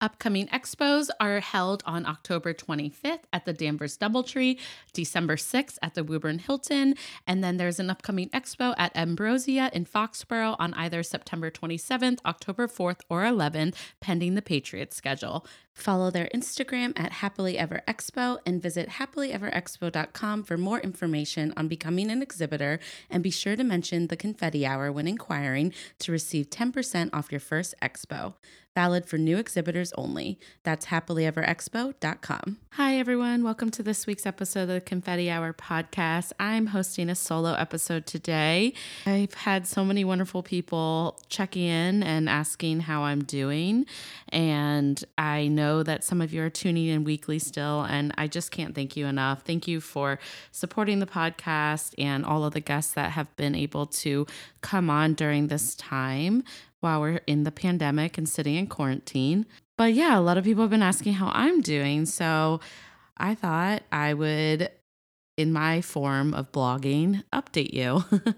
Upcoming expos are held on October 25th at the Danvers Doubletree, December 6th at the Woburn Hilton, and then there's an upcoming expo at Ambrosia in Foxborough on either September 27th, October 4th, or 11th, pending the Patriots schedule. Follow their Instagram at Happily Ever Expo and visit happilyeverexpo.com for more information on becoming an exhibitor. And be sure to mention the confetti hour when inquiring to receive 10% off your first expo valid for new exhibitors only. That's happilyeverexpo.com. Hi, everyone. Welcome to this week's episode of the Confetti Hour podcast. I'm hosting a solo episode today. I've had so many wonderful people checking in and asking how I'm doing. And I know that some of you are tuning in weekly still, and I just can't thank you enough. Thank you for supporting the podcast and all of the guests that have been able to come on during this time while we're in the pandemic and sitting in quarantine. But yeah, a lot of people have been asking how I'm doing. So I thought I would, in my form of blogging, update you.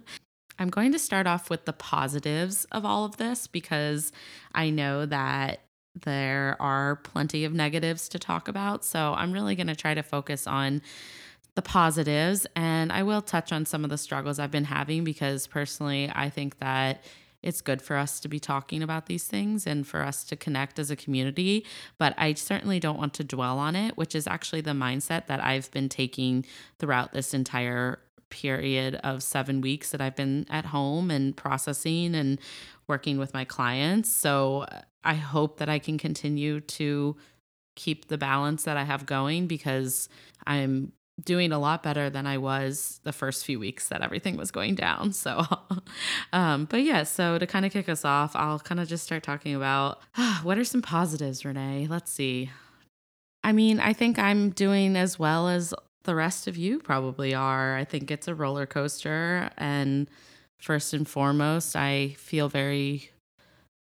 I'm going to start off with the positives of all of this because I know that there are plenty of negatives to talk about. So I'm really going to try to focus on the positives and I will touch on some of the struggles I've been having because personally, I think that it's good for us to be talking about these things and for us to connect as a community. But I certainly don't want to dwell on it, which is actually the mindset that I've been taking throughout this entire period of seven weeks that I've been at home and processing and working with my clients. So I hope that I can continue to keep the balance that I have going because I'm doing a lot better than I was the first few weeks that everything was going down. So, um, but yeah, so to kind of kick us off, I'll kind of just start talking about what are some positives, Renée? Let's see. I mean, I think I'm doing as well as the rest of you probably are. I think it's a roller coaster. And first and foremost, I feel very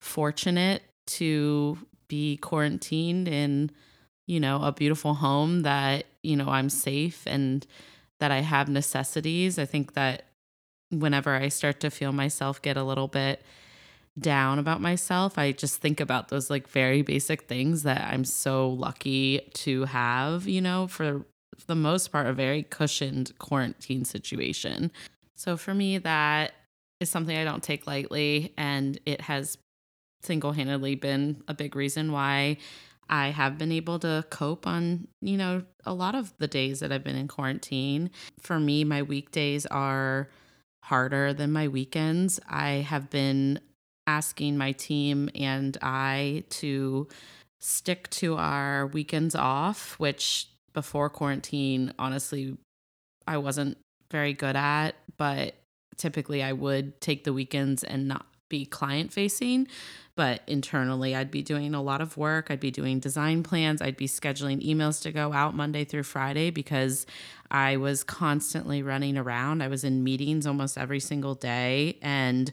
fortunate to be quarantined in you know, a beautiful home that, you know, I'm safe and that I have necessities. I think that whenever I start to feel myself get a little bit down about myself, I just think about those like very basic things that I'm so lucky to have, you know, for the most part, a very cushioned quarantine situation. So for me, that is something I don't take lightly. And it has single handedly been a big reason why I have been able to cope on, you know, a lot of the days that I've been in quarantine. For me, my weekdays are harder than my weekends. I have been asking my team and I to stick to our weekends off, which before quarantine, honestly, I wasn't very good at, but typically I would take the weekends and not be client facing but internally I'd be doing a lot of work. I'd be doing design plans. I'd be scheduling emails to go out Monday through Friday because I was constantly running around. I was in meetings almost every single day. And,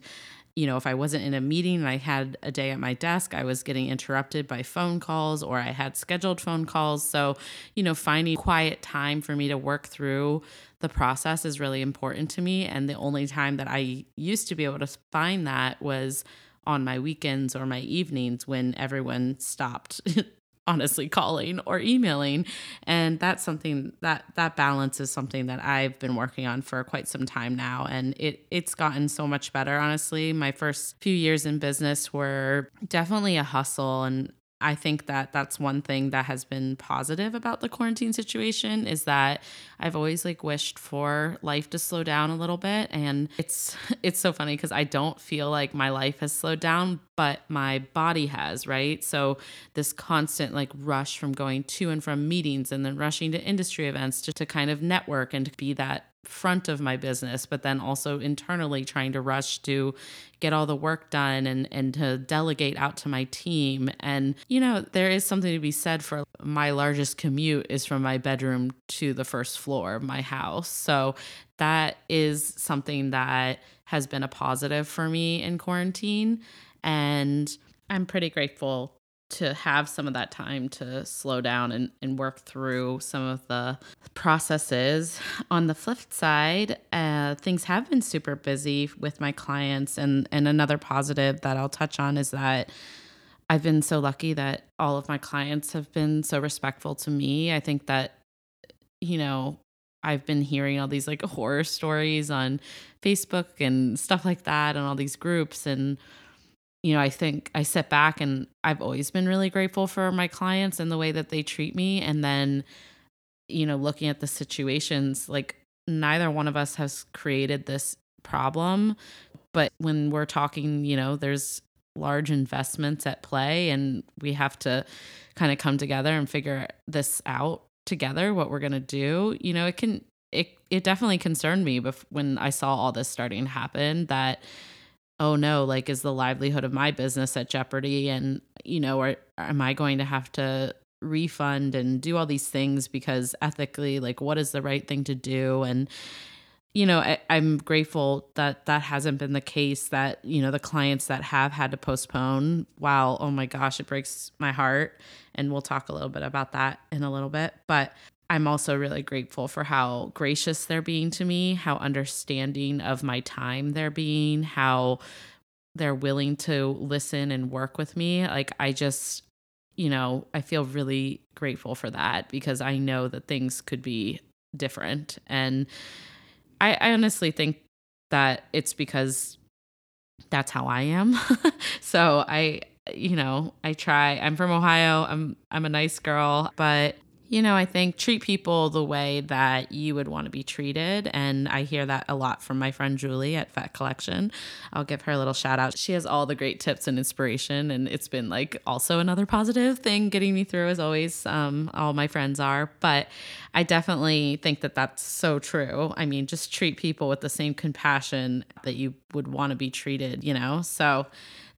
you know, if I wasn't in a meeting and I had a day at my desk, I was getting interrupted by phone calls or I had scheduled phone calls. So, you know, finding quiet time for me to work through the process is really important to me. And the only time that I used to be able to find that was on my weekends or my evenings when everyone stopped honestly calling or emailing. And that's something that that balance is something that I've been working on for quite some time now. And it it's gotten so much better honestly. My first few years in business were definitely a hustle and I think that that's one thing that has been positive about the quarantine situation is that I've always like wished for life to slow down a little bit and it's it's so funny cuz I don't feel like my life has slowed down but my body has, right? So this constant like rush from going to and from meetings and then rushing to industry events to, to kind of network and to be that front of my business, but then also internally trying to rush to get all the work done and and to delegate out to my team. And you know, there is something to be said for my largest commute is from my bedroom to the first floor of my house. So that is something that has been a positive for me in quarantine and I'm pretty grateful to have some of that time to slow down and, and work through some of the processes. On the flip side, uh, things have been super busy with my clients. And, and another positive that I'll touch on is that I've been so lucky that all of my clients have been so respectful to me. I think that, you know, I've been hearing all these like horror stories on Facebook and stuff like that and all these groups. And you know, I think I sit back and I've always been really grateful for my clients and the way that they treat me. And then, you know, looking at the situations, like neither one of us has created this problem. But when we're talking, you know, there's large investments at play and we have to kind of come together and figure this out together what we're going to do you know it can it it definitely concerned me when i saw all this starting to happen that oh no, like is the livelihood of my business at jeopardy? And, you know, or am I going to have to refund and do all these things because ethically, like, what is the right thing to do? And, you know, I, am grateful that that hasn't been the case. That, you know, the clients that have had to postpone, wow, oh my gosh, it breaks my heart. And we'll talk a little bit about that in a little bit. But I'm also really grateful for how gracious they're being to me, how understanding of my time they're being, how they're willing to listen and work with me. Like, I just, you know, I feel really grateful for that because I know that things could be different. And I, I honestly think that it's because that's how I am. so I, you know, I try. I'm from Ohio. I'm I'm a nice girl, but you know, I think treat people the way that you would want to be treated. And I hear that a lot from my friend Julie at Fat Collection. I'll give her a little shout out. She has all the great tips and inspiration. And it's been like also another positive thing getting me through, as always. Um, all my friends are. But I definitely think that that's so true. I mean, just treat people with the same compassion that you would want to be treated, you know? So,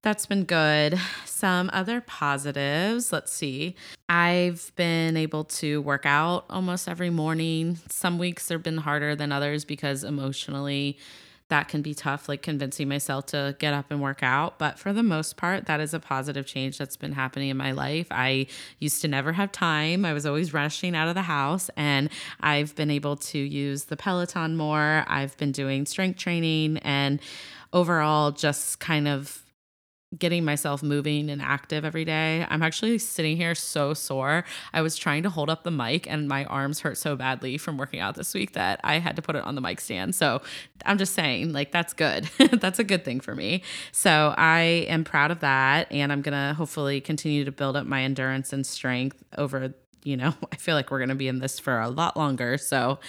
that's been good. Some other positives. Let's see. I've been able to work out almost every morning. Some weeks have been harder than others because emotionally that can be tough, like convincing myself to get up and work out. But for the most part, that is a positive change that's been happening in my life. I used to never have time, I was always rushing out of the house, and I've been able to use the Peloton more. I've been doing strength training and overall just kind of getting myself moving and active every day. I'm actually sitting here so sore. I was trying to hold up the mic and my arms hurt so badly from working out this week that I had to put it on the mic stand. So I'm just saying, like, that's good. that's a good thing for me. So I am proud of that. And I'm going to hopefully continue to build up my endurance and strength over you know, I feel like we're going to be in this for a lot longer. So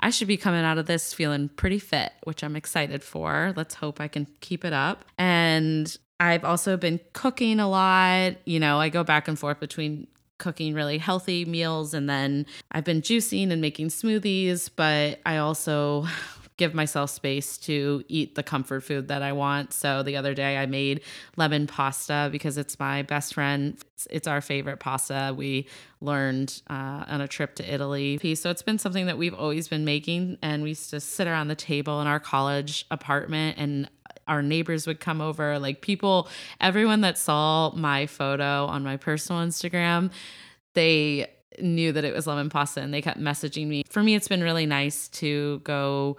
I should be coming out of this feeling pretty fit, which I'm excited for. Let's hope I can keep it up. And I've also been cooking a lot. You know, I go back and forth between cooking really healthy meals and then I've been juicing and making smoothies, but I also give myself space to eat the comfort food that I want. So the other day I made lemon pasta because it's my best friend. It's, our favorite pasta. We learned uh, on a trip to Italy. So it's been something that we've always been making. And we used to sit around the table in our college apartment and our neighbors would come over, like people, everyone that saw my photo on my personal Instagram, they knew that it was lemon pasta and they kept messaging me. For me, it's been really nice to go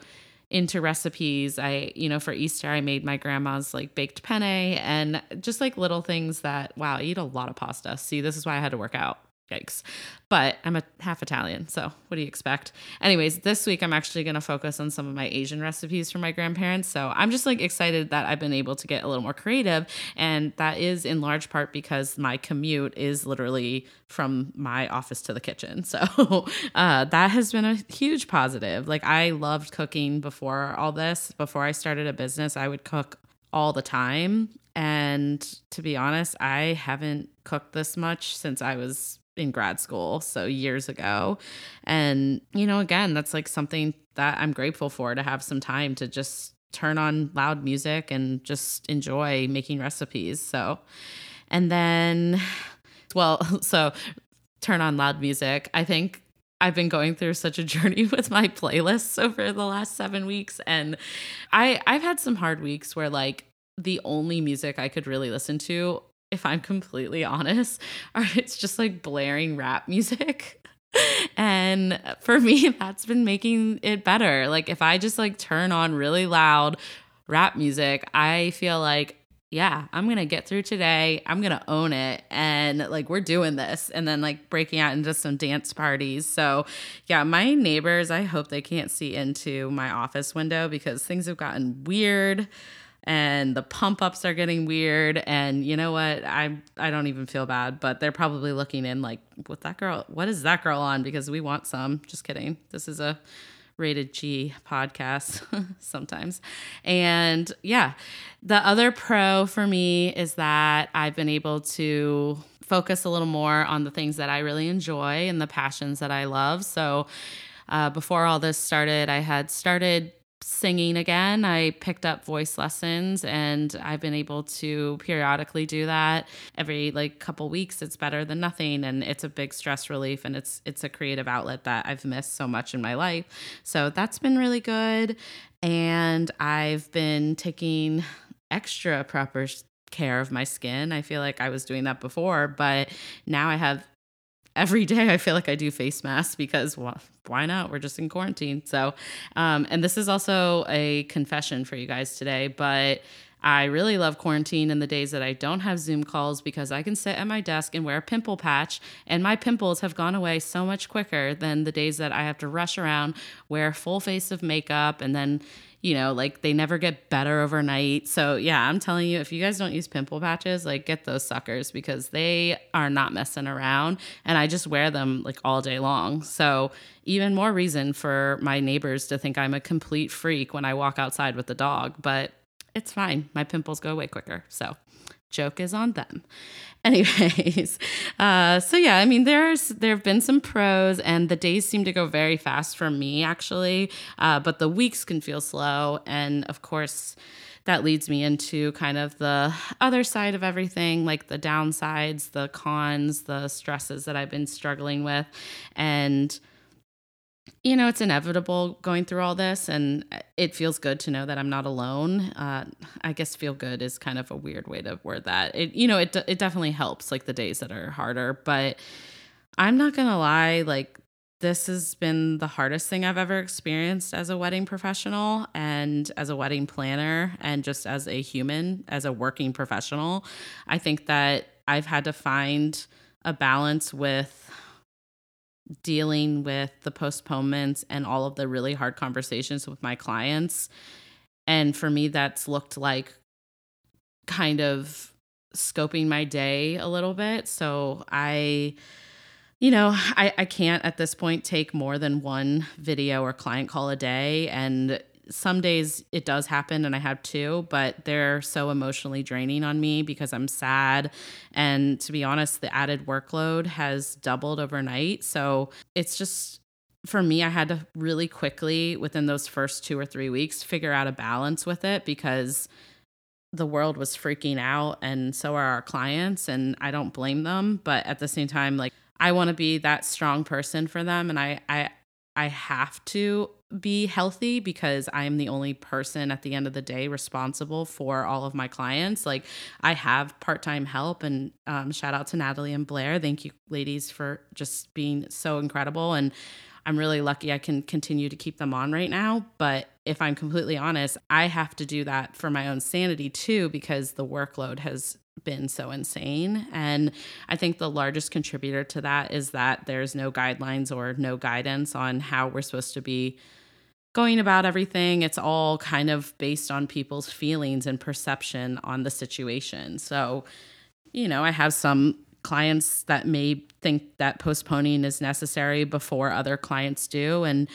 into recipes. I, you know, for Easter, I made my grandma's like baked penne and just like little things that, wow, I eat a lot of pasta. See, this is why I had to work out. Yikes. But I'm a half Italian, so what do you expect? Anyways, this week I'm actually going to focus on some of my Asian recipes from my grandparents. So I'm just like excited that I've been able to get a little more creative. And that is in large part because my commute is literally from my office to the kitchen. So uh, that has been a huge positive. Like I loved cooking before all this. Before I started a business, I would cook all the time And to be honest, I haven't cooked this much since I was in grad school, so years ago. And, you know, again, that's like something that I'm grateful for to have some time to just turn on loud music and just enjoy making recipes. So, and then, well, so turn on loud music. I think I've been going through such a journey with my playlists over the last 7 weeks and I I've had some hard weeks where like the only music I could really listen to if I'm completely honest, are it's just like blaring rap music. and for me, that's been making it better. Like if I just like turn on really loud rap music, I feel like yeah, I'm going to get through today. I'm going to own it. And like, we're doing this. And then like breaking out into some dance parties. So, yeah, my neighbors, I hope they can't see into my office window because things have gotten weird and the pump ups are getting weird. And you know what? I i don't even feel bad but they're probably looking in like what that girl what is that girl on? Because we want some. Just kidding. This is a rated G podcast sometimes. And yeah, the other pro for me is that I've been able to focus a little more on the things that I really enjoy and the passions that I love. So uh, before all this started, I had started singing again. I picked up voice lessons and I've been able to periodically do that every like couple weeks. It's better than nothing and it's a big stress relief and it's it's a creative outlet that I've missed so much in my life. So that's been really good and I've been taking extra proper care of my skin. I feel like I was doing that before, but now I have every day I feel like I do face masks because well, why not? We're just in quarantine. So, um, and this is also a confession for you guys today, but I really love quarantine and the days that I don't have Zoom calls because I can sit at my desk and wear a pimple patch, and my pimples have gone away so much quicker than the days that I have to rush around, wear a full face of makeup, and then you know, like they never get better overnight. So, yeah, I'm telling you, if you guys don't use pimple patches, like get those suckers because they are not messing around. And I just wear them like all day long. So, even more reason for my neighbors to think I'm a complete freak when I walk outside with the dog. But it's fine. My pimples go away quicker. So, joke is on them. Anyways, uh, so yeah, I mean, there's there have been some pros, and the days seem to go very fast for me actually, uh, but the weeks can feel slow, and of course. That leads me into kind of the other side of everything, like the downsides, the cons, the stresses that I've been struggling with. And you know, it's inevitable going through all this, and it feels good to know that I'm not alone. Uh, I guess feel good is kind of a weird way to word that. It, you know, it it definitely helps, like the days that are harder. But I'm not gonna lie, like this has been the hardest thing I've ever experienced as a wedding professional and as a wedding planner, and just as a human, as a working professional. I think that I've had to find a balance with dealing with the postponements and all of the really hard conversations with my clients. And for me, that's looked like kind of scoping my day a little bit. So I, you know, I, I can't at this point take more than one video or client call a day. And some days it does happen and I have two, but they're so emotionally draining on me because I'm sad. And to be honest, the added workload has doubled overnight. So it's just, for me, I had to really quickly, within those first two or three weeks, figure out a balance with it because the world was freaking out and so are our clients. And I don't blame them. But at the same time, like, I want to be that strong person for them. And I, I, I have to be healthy because I am the only person at the end of the day responsible for all of my clients. Like I have part time help, and um, shout out to Natalie and Blair. Thank you, ladies, for just being so incredible. And I'm really lucky I can continue to keep them on right now. But if I'm completely honest, I have to do that for my own sanity too, because the workload has been so insane. And I think the largest contributor to that is that there's no guidelines or no guidance on how we're supposed to be going about everything. It's all kind of based on people's feelings and perception on the situation. So, you know, I have some clients that may think that postponing is necessary before other clients do and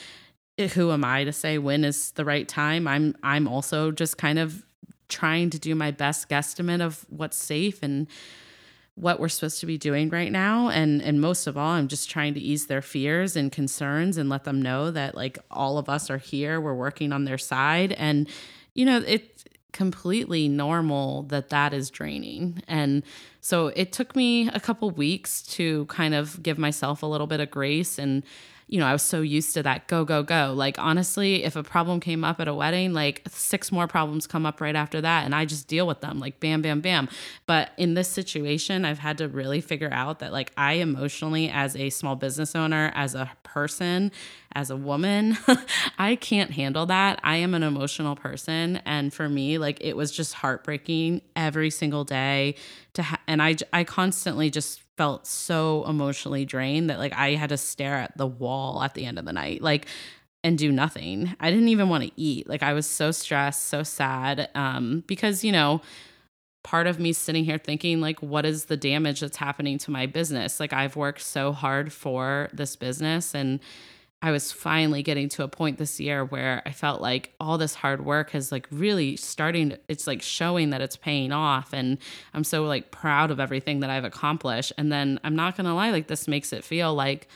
who am I to say when is the right time? I'm I'm also just kind of trying to do my best guesstimate of what's safe and what we're supposed to be doing right now. And and most of all i'm just trying to ease their fears and concerns and let them know that like all of us are here. We're working on their side. And you know it's completely normal that that is draining. And so it took me a couple weeks to kind of give myself a little bit of grace and you know, I was so used to that go, go, go. Like, honestly, if a problem came up at a wedding, like six more problems come up right after that, and I just deal with them, like, bam, bam, bam. But in this situation, I've had to really figure out that, like, I emotionally, as a small business owner, as a person, as a woman, I can't handle that. I am an emotional person. And for me, like, it was just heartbreaking every single day to, ha- and I, I constantly just felt so emotionally drained that like I had to stare at the wall at the end of the night. Like and do nothing. I didn't even want to eat. Like I was so stressed, so sad um because, you know, part of me sitting here thinking like what is the damage that's happening to my business? Like I've worked so hard for this business and I was finally getting to a point this year where I felt like all this hard work has like really starting it's like showing that it's paying off and I'm so like proud of everything that I've accomplished and then I'm not going to lie like this makes it feel like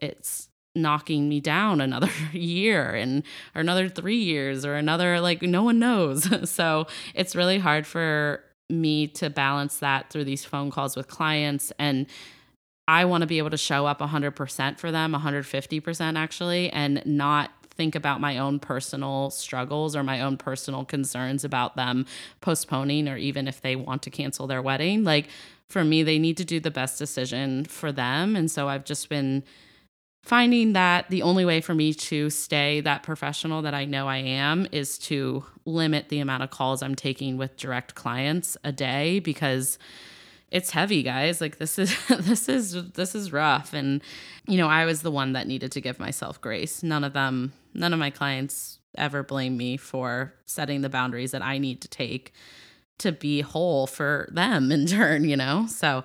it's knocking me down another year and or another 3 years or another like no one knows. so it's really hard for me to balance that through these phone calls with clients and I want to be able to show up 100% for them, 150% actually, and not think about my own personal struggles or my own personal concerns about them postponing or even if they want to cancel their wedding. Like for me, they need to do the best decision for them. And so I've just been finding that the only way for me to stay that professional that I know I am is to limit the amount of calls I'm taking with direct clients a day because it's heavy guys. Like this is this is this is rough. And you know i was the one that needed to give myself grace. None of them none of my clients ever blame me for setting the boundaries that i need to take to be whole for them in turn you know? So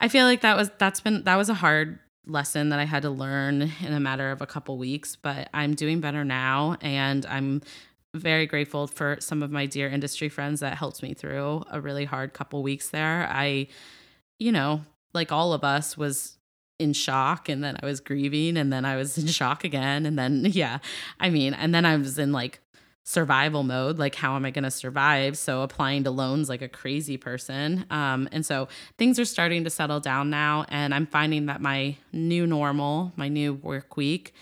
i feel like that was that's been that was a hard lesson that i had to learn in a matter of a couple weeks but i'm doing better now and i'm very grateful for some of my dear industry friends that helped me through a really hard couple weeks there. I, you know, like all of us, was in shock and then I was grieving and then I was in shock again. And then, yeah, I mean, and then I was in like survival mode like how am i going to survive so applying to loans like a crazy person um, and so things are starting to settle down now and i'm finding that my new normal my new work week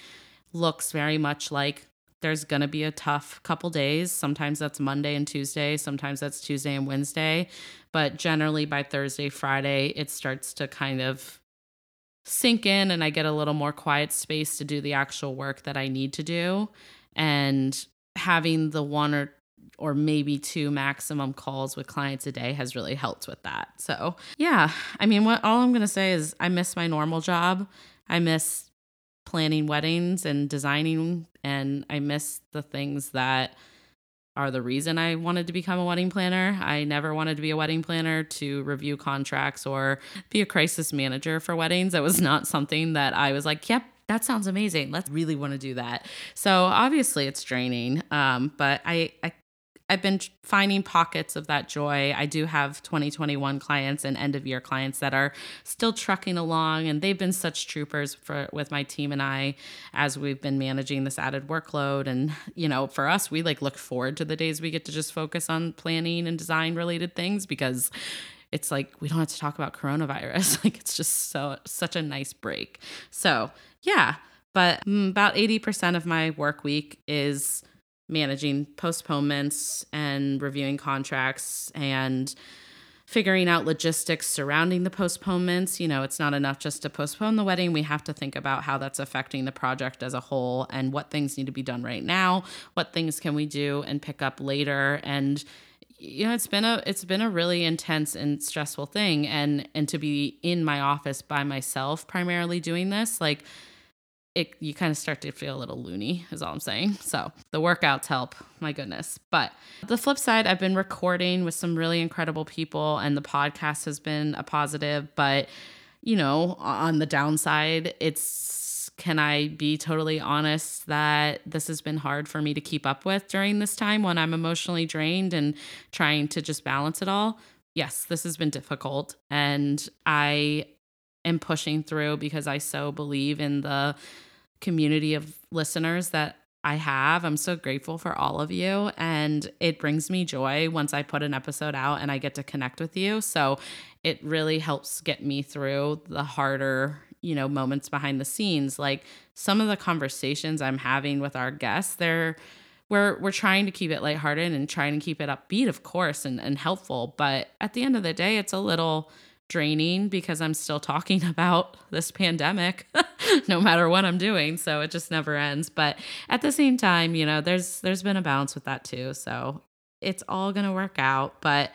looks very much like there's going to be a tough couple days. Sometimes that's Monday and Tuesday, sometimes that's Tuesday and Wednesday. But generally by Thursday, Friday, it starts to kind of sink in and I get a little more quiet space to do the actual work that I need to do. And having the one or or maybe two maximum calls with clients a day has really helped with that. So, yeah, I mean, what all I'm going to say is I miss my normal job. I miss planning weddings and designing and I miss the things that are the reason I wanted to become a wedding planner. I never wanted to be a wedding planner to review contracts or be a crisis manager for weddings. That was not something that I was like, yep, that sounds amazing. Let's really want to do that. So obviously it's draining. Um, but I, I I've been finding pockets of that joy. I do have 2021 clients and end of year clients that are still trucking along and they've been such troopers for with my team and I as we've been managing this added workload and you know, for us we like look forward to the days we get to just focus on planning and design related things because it's like we don't have to talk about coronavirus. Like it's just so such a nice break. So, yeah, but mm, about 80% of my work week is managing postponements and reviewing contracts and figuring out logistics surrounding the postponements. You know, it's not enough just to postpone the wedding. We have to think about how that's affecting the project as a whole and what things need to be done right now, what things can we do and pick up later and you know it's been a it's been a really intense and stressful thing and and to be in my office by myself primarily doing this like it you kind of start to feel a little loony is all i'm saying so the workouts help my goodness but the flip side i've been recording with some really incredible people and the podcast has been a positive but you know on the downside it's can I be totally honest that this has been hard for me to keep up with during this time when I'm emotionally drained and trying to just balance it all? Yes, this has been difficult. And I am pushing through because I so believe in the community of listeners that I have. I'm so grateful for all of you. And it brings me joy once I put an episode out and I get to connect with you. So it really helps get me through the harder, you know, moments behind the scenes. Like some of the conversations I'm having with our guests, they're we're we're trying to keep it lighthearted and trying to keep it upbeat, of course, and, and helpful. But at the end of the day, it's a little draining because I'm still talking about this pandemic no matter what I'm doing. So it just never ends. But at the same time you know there's there's been a balance with that too. So it's all going to work out. But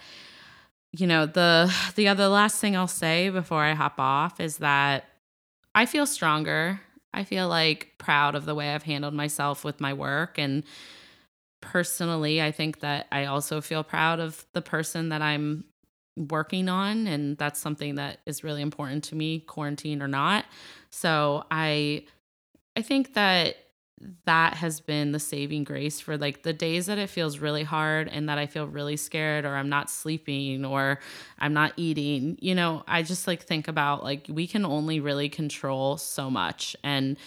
you know the the other last thing I'll say before I hop off is that I feel stronger. I feel like proud of the way I've handled myself with my work. And personally I think that I also feel proud of the person that I'm working on and that's something that is really important to me quarantine or not. So i i think that that has been the saving grace for like the days that it feels really hard and that i feel really scared or i'm not sleeping or i'm not eating you know i just like think about like we can only really control so much and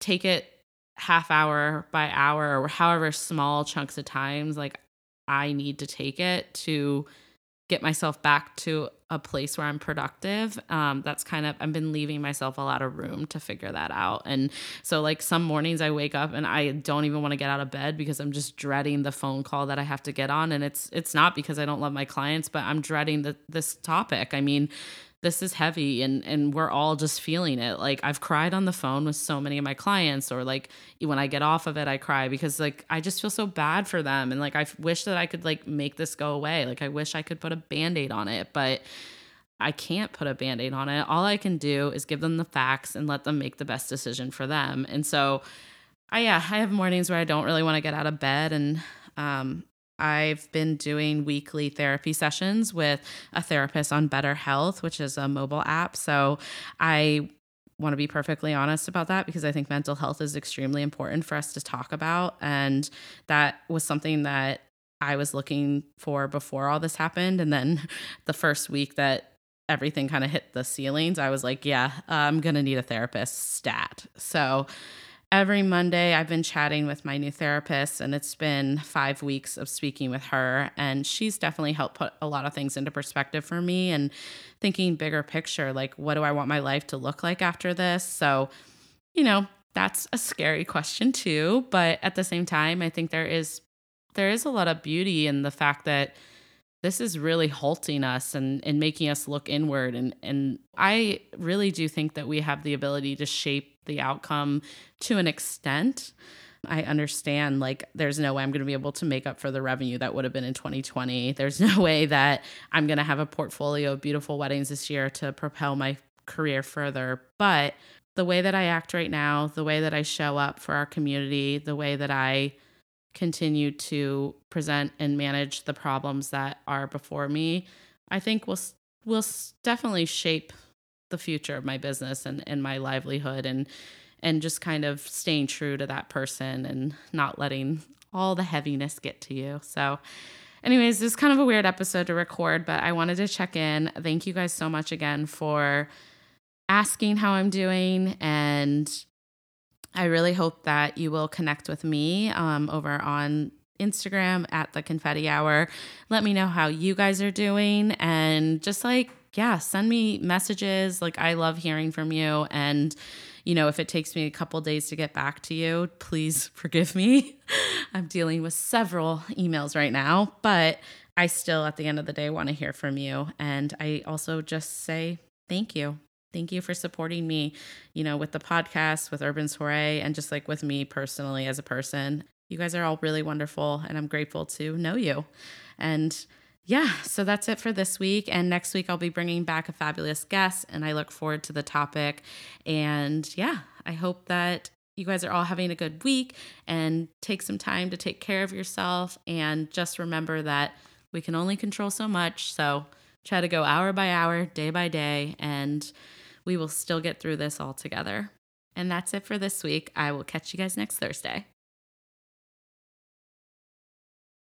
take it half hour by hour or however small chunks of times like i need to take it to get myself back to a place where I'm productive. Um, that's kind of, I've been leaving myself a lot of room to figure that out. And so, like, some mornings I wake up and I don't even want to get out of bed because I'm just dreading the phone call that I have to get on. And it's, it's not because I don't love my clients, but I'm dreading the, this topic. I mean, this is heavy and and we're all just feeling it like i've cried on the phone with so many of my clients or like when i get off of it i cry because like i just feel so bad for them and like i wish that i could like make this go away like i wish i could put a band-aid on it but I can't put a band aid on it. All I can do is give them the facts and let them make the best decision for them. And so, I, yeah, I have mornings where I don't really want to get out of bed. And um, I've been doing weekly therapy sessions with a therapist on BetterHelp, which is a mobile app. So I want to be perfectly honest about that because I think mental health is extremely important for us to talk about. And that was something that I was looking for before all this happened. And then the first week that everything kind of hit the ceilings, I was like, yeah, I'm going to need a therapist stat. So every Monday, I've been chatting with my new therapist, and it's been five weeks of speaking with her. And she's definitely helped put a lot of things into perspective for me and thinking bigger picture like, what do I want my life to look like after this? So, you know, that's a scary question too. But at the same time, I think there is there is a lot of beauty in the fact that this is really halting us and, and making us look inward. And, and I really do think that we have the ability to shape the outcome to an extent. I understand like there's no way I'm going to be able to make up for the revenue that would have been in 2020. There's no way that I'm going to have a portfolio of beautiful weddings this year to propel my career further. But the way that I act right now, the way that I show up for our community, the way that I continue to present and manage the problems that are before me, I think will will definitely shape the future of my business and, and my livelihood and and just kind of staying true to that person and not letting all the heaviness get to you. So anyways, this is kind of a weird episode to record, but I wanted to check in. Thank you guys so much again for asking how I'm doing and I really hope that you will connect with me um, over on Instagram at the confetti hour. Let me know how you guys are doing and just like, yeah, send me messages. Like, I love hearing from you. And, you know, if it takes me a couple days to get back to you, please forgive me. I'm dealing with several emails right now, but I still, at the end of the day, want to hear from you. And I also just say thank you. Thank you for supporting me, you know, with the podcast, with Urban Soiree, and just like with me personally as a person. You guys are all really wonderful, and I'm grateful to know you. And yeah, so that's it for this week. And next week, I'll be bringing back a fabulous guest, and I look forward to the topic. And yeah, I hope that you guys are all having a good week and take some time to take care of yourself. And just remember that we can only control so much. So try to go hour by hour, day by day, and we will still get through this all together. And that's it for this week. I will catch you guys next Thursday.